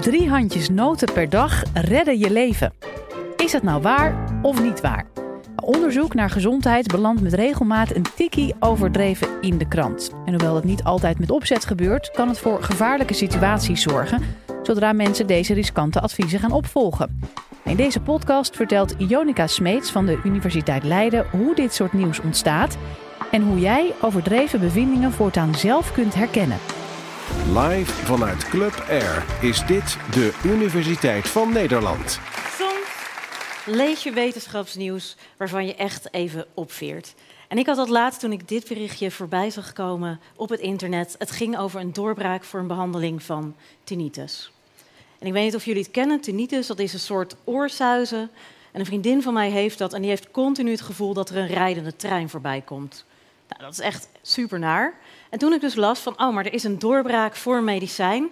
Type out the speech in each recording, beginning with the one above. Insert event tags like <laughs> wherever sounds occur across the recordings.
Drie handjes noten per dag redden je leven. Is dat nou waar of niet waar? Onderzoek naar gezondheid belandt met regelmaat een tikkie overdreven in de krant. En hoewel het niet altijd met opzet gebeurt, kan het voor gevaarlijke situaties zorgen zodra mensen deze riskante adviezen gaan opvolgen. In deze podcast vertelt Jonica Smeets van de Universiteit Leiden hoe dit soort nieuws ontstaat en hoe jij overdreven bevindingen voortaan zelf kunt herkennen. Live vanuit Club Air is dit de Universiteit van Nederland. Soms lees je wetenschapsnieuws waarvan je echt even opveert. En ik had dat laatst toen ik dit berichtje voorbij zag komen op het internet. Het ging over een doorbraak voor een behandeling van tinnitus. En ik weet niet of jullie het kennen, tinnitus, dat is een soort oorsuizen. En een vriendin van mij heeft dat en die heeft continu het gevoel dat er een rijdende trein voorbij komt. Nou, dat is echt super naar. En toen ik dus las van, oh, maar er is een doorbraak voor medicijn,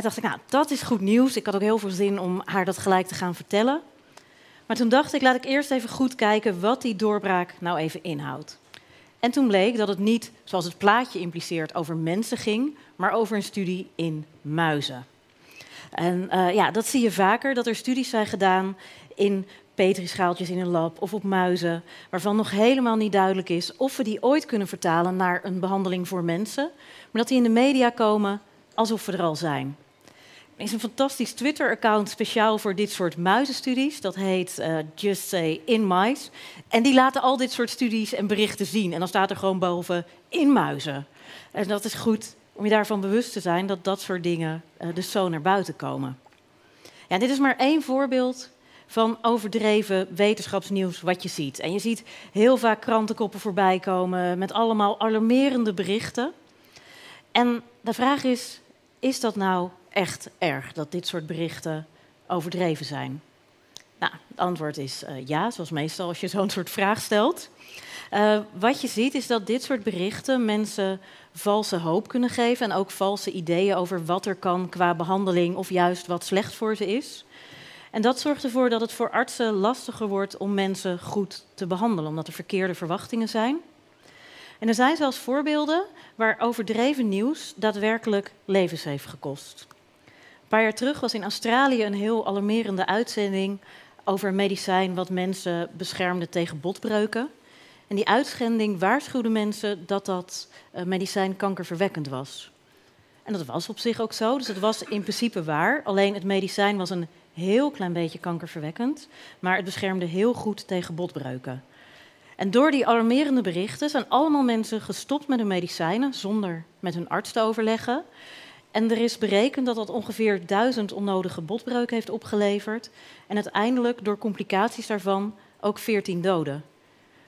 dacht ik, nou, dat is goed nieuws. Ik had ook heel veel zin om haar dat gelijk te gaan vertellen. Maar toen dacht ik, laat ik eerst even goed kijken wat die doorbraak nou even inhoudt. En toen bleek dat het niet, zoals het plaatje impliceert, over mensen ging, maar over een studie in muizen. En uh, ja, dat zie je vaker, dat er studies zijn gedaan in petrischaaltjes in een lab of op muizen, waarvan nog helemaal niet duidelijk is of we die ooit kunnen vertalen naar een behandeling voor mensen, maar dat die in de media komen alsof we er al zijn. Er is een fantastisch Twitter-account speciaal voor dit soort muizenstudies. Dat heet uh, Just Say In Mice. En die laten al dit soort studies en berichten zien. En dan staat er gewoon boven in muizen. En dat is goed om je daarvan bewust te zijn dat dat soort dingen uh, dus zo naar buiten komen. Ja, dit is maar één voorbeeld van overdreven wetenschapsnieuws wat je ziet. En je ziet heel vaak krantenkoppen voorbij komen met allemaal alarmerende berichten. En de vraag is, is dat nou echt erg dat dit soort berichten overdreven zijn? Nou, het antwoord is uh, ja, zoals meestal als je zo'n soort vraag stelt. Uh, wat je ziet is dat dit soort berichten mensen valse hoop kunnen geven en ook valse ideeën over wat er kan qua behandeling of juist wat slecht voor ze is. En dat zorgt ervoor dat het voor artsen lastiger wordt om mensen goed te behandelen, omdat er verkeerde verwachtingen zijn. En er zijn zelfs voorbeelden waar overdreven nieuws daadwerkelijk levens heeft gekost. Een paar jaar terug was in Australië een heel alarmerende uitzending over een medicijn wat mensen beschermde tegen botbreuken. En die uitschending waarschuwde mensen dat dat uh, medicijn kankerverwekkend was. En dat was op zich ook zo, dus het was in principe waar. Alleen het medicijn was een heel klein beetje kankerverwekkend, maar het beschermde heel goed tegen botbreuken. En door die alarmerende berichten zijn allemaal mensen gestopt met hun medicijnen zonder met hun arts te overleggen. En er is berekend dat dat ongeveer duizend onnodige botbreuken heeft opgeleverd. En uiteindelijk door complicaties daarvan ook 14 doden.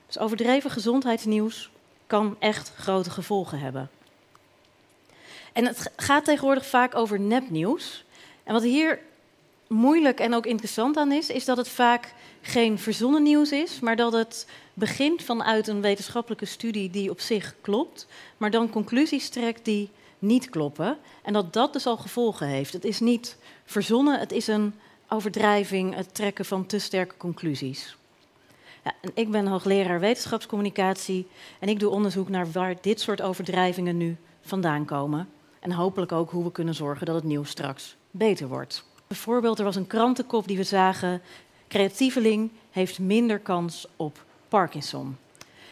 Dus overdreven gezondheidsnieuws kan echt grote gevolgen hebben. En het gaat tegenwoordig vaak over nepnieuws. En wat hier moeilijk en ook interessant aan is, is dat het vaak geen verzonnen nieuws is, maar dat het begint vanuit een wetenschappelijke studie die op zich klopt, maar dan conclusies trekt die niet kloppen. En dat dat dus al gevolgen heeft. Het is niet verzonnen, het is een overdrijving, het trekken van te sterke conclusies. Ja, en ik ben hoogleraar wetenschapscommunicatie en ik doe onderzoek naar waar dit soort overdrijvingen nu vandaan komen. En hopelijk ook hoe we kunnen zorgen dat het nieuws straks beter wordt. Bijvoorbeeld, er was een krantenkop die we zagen: creatieveling heeft minder kans op Parkinson.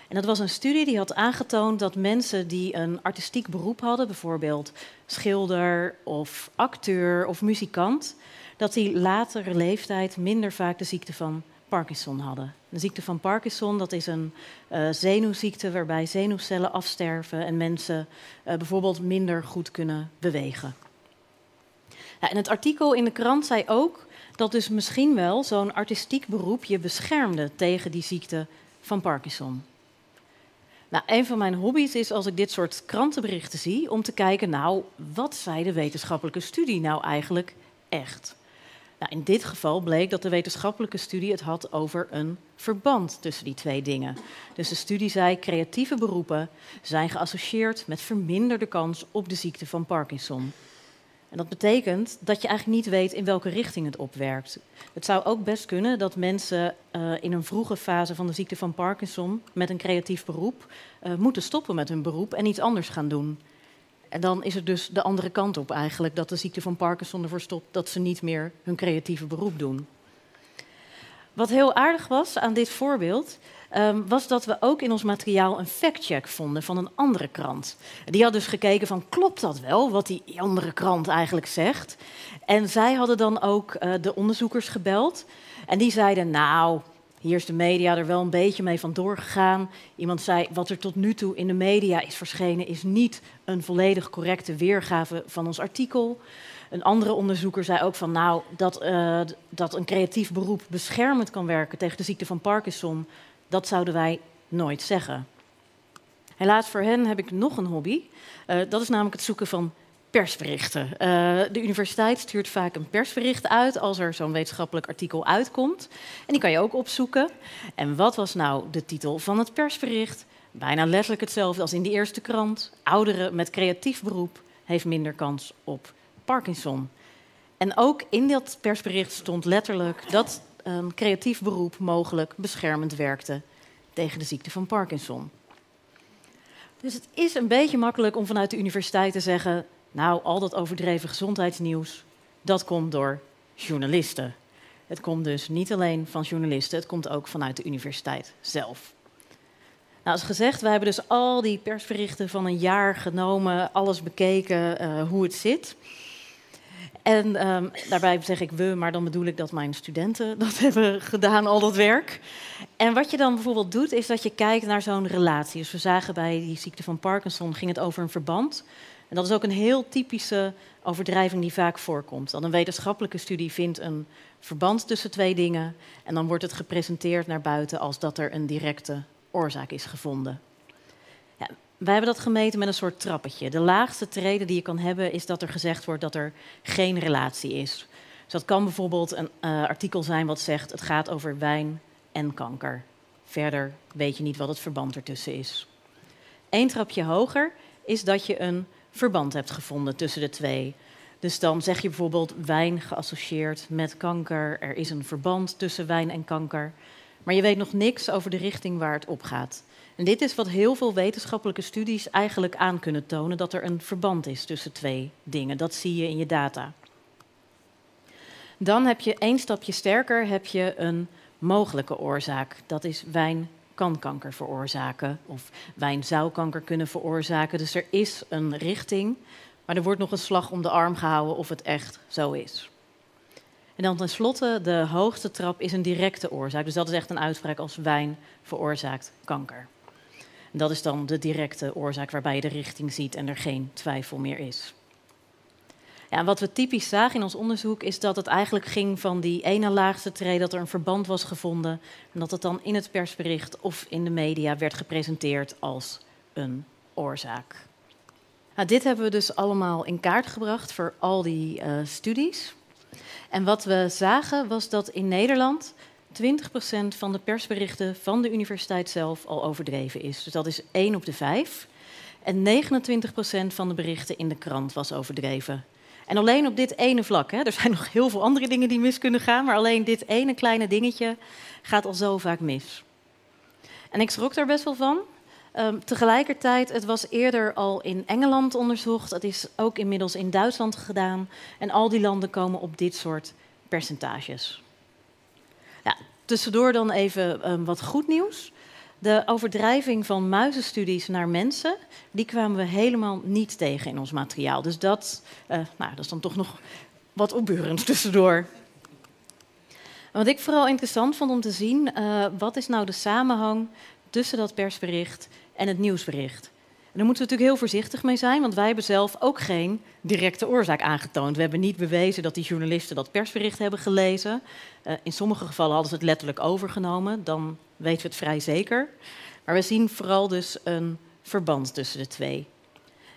En dat was een studie die had aangetoond dat mensen die een artistiek beroep hadden, bijvoorbeeld schilder of acteur of muzikant, dat die latere leeftijd minder vaak de ziekte van Parkinson hadden. De ziekte van Parkinson dat is een uh, zenuwziekte waarbij zenuwcellen afsterven en mensen uh, bijvoorbeeld minder goed kunnen bewegen. Ja, en het artikel in de krant zei ook dat dus misschien wel zo'n artistiek beroep je beschermde tegen die ziekte van Parkinson. Nou, een van mijn hobby's is als ik dit soort krantenberichten zie, om te kijken, nou, wat zei de wetenschappelijke studie nou eigenlijk echt? Nou, in dit geval bleek dat de wetenschappelijke studie het had over een verband tussen die twee dingen. Dus de studie zei creatieve beroepen zijn geassocieerd met verminderde kans op de ziekte van Parkinson. En dat betekent dat je eigenlijk niet weet in welke richting het opwerkt. Het zou ook best kunnen dat mensen uh, in een vroege fase van de ziekte van Parkinson met een creatief beroep uh, moeten stoppen met hun beroep en iets anders gaan doen. En dan is het dus de andere kant op eigenlijk, dat de ziekte van Parkinson ervoor stopt dat ze niet meer hun creatieve beroep doen. Wat heel aardig was aan dit voorbeeld, um, was dat we ook in ons materiaal een factcheck vonden van een andere krant. Die had dus gekeken van klopt dat wel, wat die andere krant eigenlijk zegt. En zij hadden dan ook uh, de onderzoekers gebeld. En die zeiden, nou, hier is de media er wel een beetje mee vandoor gegaan. Iemand zei, wat er tot nu toe in de media is verschenen, is niet een volledig correcte weergave van ons artikel. Een andere onderzoeker zei ook van, nou, dat, uh, dat een creatief beroep beschermend kan werken tegen de ziekte van Parkinson, dat zouden wij nooit zeggen. Helaas voor hen heb ik nog een hobby. Uh, dat is namelijk het zoeken van persberichten. Uh, de universiteit stuurt vaak een persbericht uit als er zo'n wetenschappelijk artikel uitkomt. En die kan je ook opzoeken. En wat was nou de titel van het persbericht? Bijna letterlijk hetzelfde als in die eerste krant. Ouderen met creatief beroep heeft minder kans op Parkinson. En ook in dat persbericht stond letterlijk dat een creatief beroep mogelijk beschermend werkte tegen de ziekte van Parkinson. Dus het is een beetje makkelijk om vanuit de universiteit te zeggen: Nou, al dat overdreven gezondheidsnieuws, dat komt door journalisten. Het komt dus niet alleen van journalisten, het komt ook vanuit de universiteit zelf. Nou, als gezegd, we hebben dus al die persberichten van een jaar genomen, alles bekeken, uh, hoe het zit. En um, daarbij zeg ik we, maar dan bedoel ik dat mijn studenten <laughs> dat hebben gedaan, al dat werk. En wat je dan bijvoorbeeld doet, is dat je kijkt naar zo'n relatie. Dus we zagen bij die ziekte van Parkinson ging het over een verband. En dat is ook een heel typische overdrijving die vaak voorkomt. Dat een wetenschappelijke studie vindt een verband tussen twee dingen en dan wordt het gepresenteerd naar buiten als dat er een directe oorzaak is gevonden. Wij hebben dat gemeten met een soort trappetje. De laagste trede die je kan hebben is dat er gezegd wordt dat er geen relatie is. Dus dat kan bijvoorbeeld een uh, artikel zijn wat zegt het gaat over wijn en kanker. Verder weet je niet wat het verband ertussen is. Eén trapje hoger is dat je een verband hebt gevonden tussen de twee. Dus dan zeg je bijvoorbeeld wijn geassocieerd met kanker. Er is een verband tussen wijn en kanker. Maar je weet nog niks over de richting waar het op gaat. En dit is wat heel veel wetenschappelijke studies eigenlijk aan kunnen tonen: dat er een verband is tussen twee dingen. Dat zie je in je data. Dan heb je één stapje sterker heb je een mogelijke oorzaak. Dat is wijn kan kanker veroorzaken of wijn zou kanker kunnen veroorzaken. Dus er is een richting, maar er wordt nog een slag om de arm gehouden of het echt zo is. En dan tenslotte, de hoogste trap is een directe oorzaak. Dus dat is echt een uitspraak als wijn veroorzaakt kanker. Dat is dan de directe oorzaak waarbij je de richting ziet en er geen twijfel meer is. Ja, wat we typisch zagen in ons onderzoek is dat het eigenlijk ging van die ene laagste tree dat er een verband was gevonden en dat het dan in het persbericht of in de media werd gepresenteerd als een oorzaak. Nou, dit hebben we dus allemaal in kaart gebracht voor al die uh, studies. En wat we zagen was dat in Nederland 20% van de persberichten van de universiteit zelf al overdreven is. Dus dat is 1 op de 5. En 29% van de berichten in de krant was overdreven. En alleen op dit ene vlak, hè, er zijn <laughs> nog heel veel andere dingen die mis kunnen gaan, maar alleen dit ene kleine dingetje gaat al zo vaak mis. En ik schrok daar best wel van. Um, tegelijkertijd, het was eerder al in Engeland onderzocht, het is ook inmiddels in Duitsland gedaan. En al die landen komen op dit soort percentages. Tussendoor dan even um, wat goed nieuws. De overdrijving van muizenstudies naar mensen, die kwamen we helemaal niet tegen in ons materiaal. Dus dat, uh, nou, dat is dan toch nog wat opbeurend tussendoor. Wat ik vooral interessant vond om te zien, uh, wat is nou de samenhang tussen dat persbericht en het nieuwsbericht? Daar moeten we natuurlijk heel voorzichtig mee zijn, want wij hebben zelf ook geen directe oorzaak aangetoond. We hebben niet bewezen dat die journalisten dat persbericht hebben gelezen. Uh, in sommige gevallen hadden ze het letterlijk overgenomen, dan weten we het vrij zeker. Maar we zien vooral dus een verband tussen de twee.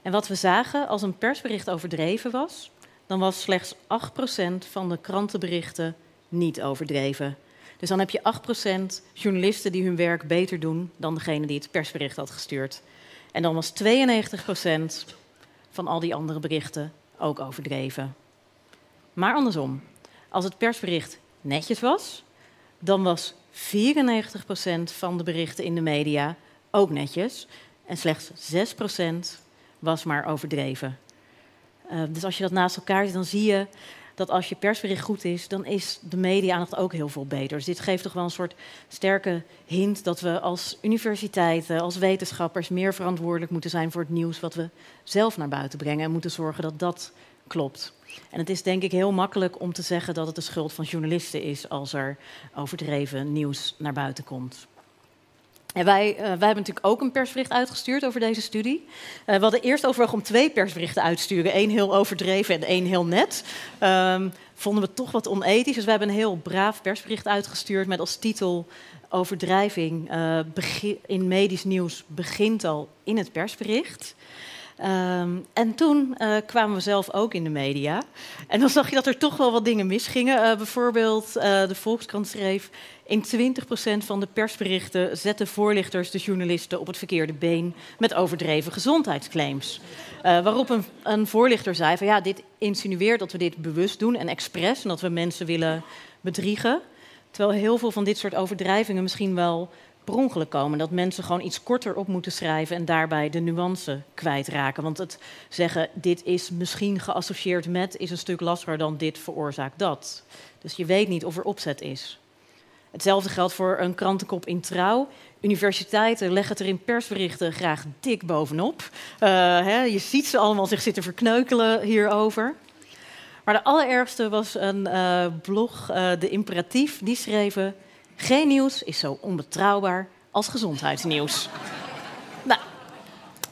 En wat we zagen, als een persbericht overdreven was, dan was slechts 8% van de krantenberichten niet overdreven. Dus dan heb je 8% journalisten die hun werk beter doen dan degene die het persbericht had gestuurd. En dan was 92% van al die andere berichten ook overdreven. Maar andersom, als het persbericht netjes was, dan was 94% van de berichten in de media ook netjes. En slechts 6% was maar overdreven. Uh, dus als je dat naast elkaar ziet, dan zie je dat als je persbericht goed is, dan is de media-aandacht ook heel veel beter. Dus dit geeft toch wel een soort sterke hint dat we als universiteiten, als wetenschappers meer verantwoordelijk moeten zijn voor het nieuws wat we zelf naar buiten brengen en moeten zorgen dat dat klopt. En het is denk ik heel makkelijk om te zeggen dat het de schuld van journalisten is als er overdreven nieuws naar buiten komt. Wij, uh, wij hebben natuurlijk ook een persbericht uitgestuurd over deze studie. Uh, we hadden eerst overwogen om twee persberichten uit te sturen. één heel overdreven en één heel net. Um, vonden we toch wat onethisch. Dus we hebben een heel braaf persbericht uitgestuurd met als titel... Overdrijving uh, in medisch nieuws begint al in het persbericht. Um, en toen uh, kwamen we zelf ook in de media. En dan zag je dat er toch wel wat dingen misgingen. Uh, bijvoorbeeld, uh, de Volkskrant schreef... in 20% van de persberichten zetten voorlichters de journalisten op het verkeerde been... met overdreven gezondheidsclaims. waarop een, een, voorlichter zei van ja, dit insinueert dat we dit bewust doen en expres... en dat we mensen willen bedriegen. Terwijl heel veel van dit soort overdrijvingen misschien wel per komen. Dat mensen gewoon iets korter op moeten schrijven en daarbij de nuance kwijtraken. Want het zeggen, dit is misschien geassocieerd met, is een stuk lastiger dan dit veroorzaakt dat. Dus je weet niet of er opzet is. Hetzelfde geldt voor een krantenkop in trouw. Universiteiten leggen het er in persberichten graag dik bovenop. Uh, hè, je ziet ze allemaal zich zitten verkneukelen hierover. Maar de allerergste was een uh, blog, uh, De Imperatief. Die schreven geen nieuws is zo onbetrouwbaar als gezondheidsnieuws. <laughs> nou,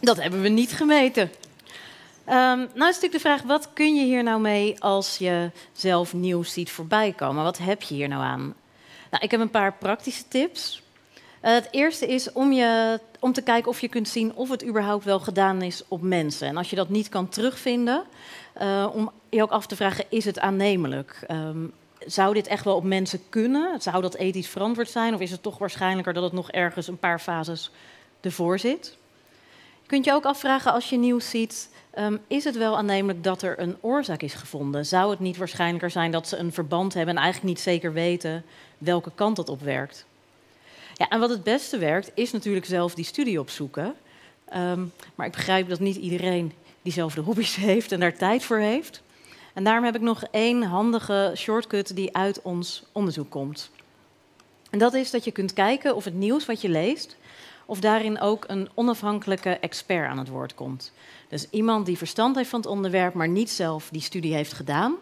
dat hebben we niet gemeten. Um, nou is natuurlijk de vraag, wat kun je hier nou mee als je zelf nieuws ziet voorbij komen? Wat heb je hier nou aan? Nou, ik heb een paar praktische tips. Uh, het eerste is om, je, om te kijken of je kunt zien of het überhaupt wel gedaan is op mensen. En als je dat niet kan terugvinden, uh, om je ook af te vragen, is het aannemelijk? Um, zou dit echt wel op mensen kunnen? Zou dat ethisch verantwoord zijn? Of is het toch waarschijnlijker dat het nog ergens een paar fases ervoor zit? Je kunt je ook afvragen als je nieuws ziet, um, is het wel aannemelijk dat er een oorzaak is gevonden? Zou het niet waarschijnlijker zijn dat ze een verband hebben en eigenlijk niet zeker weten welke kant dat op werkt? Ja, en wat het beste werkt, is natuurlijk zelf die studie opzoeken. Um, maar ik begrijp dat niet iedereen diezelfde hobby's <laughs> heeft en daar tijd voor heeft. En daarom heb ik nog één handige shortcut die uit ons onderzoek komt. En dat is dat je kunt kijken of het nieuws wat je leest, of daarin ook een onafhankelijke expert aan het woord komt. Dus iemand die verstand heeft van het onderwerp, maar niet zelf die studie heeft gedaan,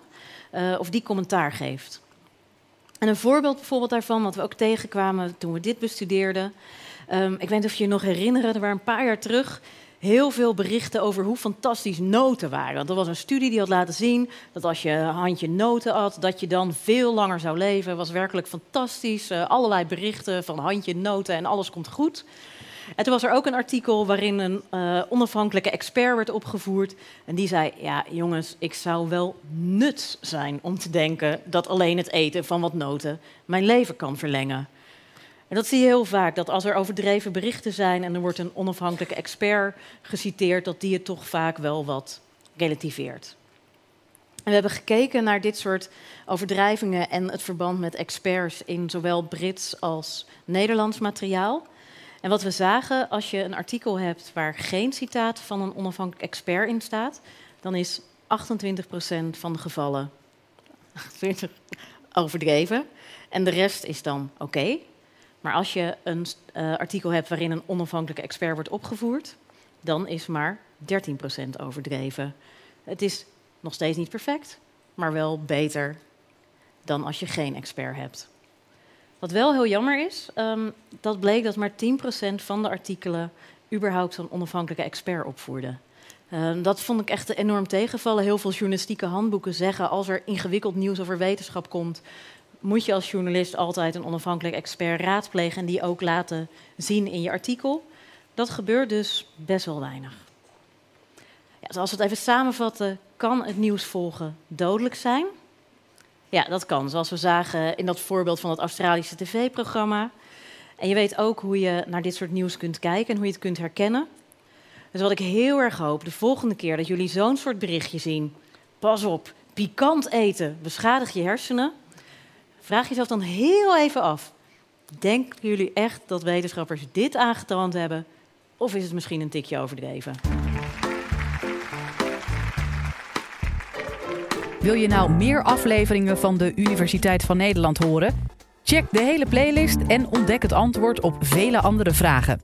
uh, of die commentaar geeft. En een voorbeeld bijvoorbeeld daarvan, wat we ook tegenkwamen toen we dit bestudeerden. Um, ik weet niet of je je nog herinneren, er waren een paar jaar terug heel veel berichten over hoe fantastisch noten waren. Want er was een studie die had laten zien dat als je een handje noten at, dat je dan veel langer zou leven. Was werkelijk fantastisch. Uh, allerlei berichten van handje noten en alles komt goed. En toen was er ook een artikel waarin een uh, onafhankelijke expert werd opgevoerd. En die zei: Ja, jongens, ik zou wel nut zijn om te denken dat alleen het eten van wat noten mijn leven kan verlengen. En dat zie je heel vaak, dat als er overdreven berichten zijn en er wordt een onafhankelijke expert geciteerd, dat die het toch vaak wel wat relativeert. En we hebben gekeken naar dit soort overdrijvingen en het verband met experts in zowel Brits als Nederlands materiaal. En wat we zagen, als je een artikel hebt waar geen citaat van een onafhankelijk expert in staat, dan is 28% van de gevallen <laughs> overdreven. En de rest is dan oké. Maar als je een uh, artikel hebt waarin een onafhankelijke expert wordt opgevoerd, dan is maar 13% overdreven. Het is nog steeds niet perfect, maar wel beter dan als je geen expert hebt. Wat wel heel jammer is, um, dat bleek dat maar 10% van de artikelen überhaupt een onafhankelijke expert opvoerde. Uh, dat vond ik echt enorm tegenvallen. Heel veel journalistieke handboeken zeggen als er ingewikkeld nieuws over wetenschap komt, moet je als journalist altijd een onafhankelijk expert raadplegen en die ook laten zien in je artikel. Dat gebeurt dus best wel weinig. Ja, dus als we het even samenvatten, kan het nieuws volgen dodelijk zijn? Ja, dat kan, zoals we zagen in dat voorbeeld van het Australische tv-programma. En je weet ook hoe je naar dit soort nieuws kunt kijken en hoe je het kunt herkennen. Dus wat ik heel erg hoop, de volgende keer dat jullie zo'n soort berichtje zien, pas op, pikant eten beschadigt je hersenen. Vraag jezelf dan heel even af: denken jullie echt dat wetenschappers dit aangetrand hebben? Of is het misschien een tikje overdreven? Wil je nou meer afleveringen van de Universiteit van Nederland horen? Check de hele playlist en ontdek het antwoord op vele andere vragen.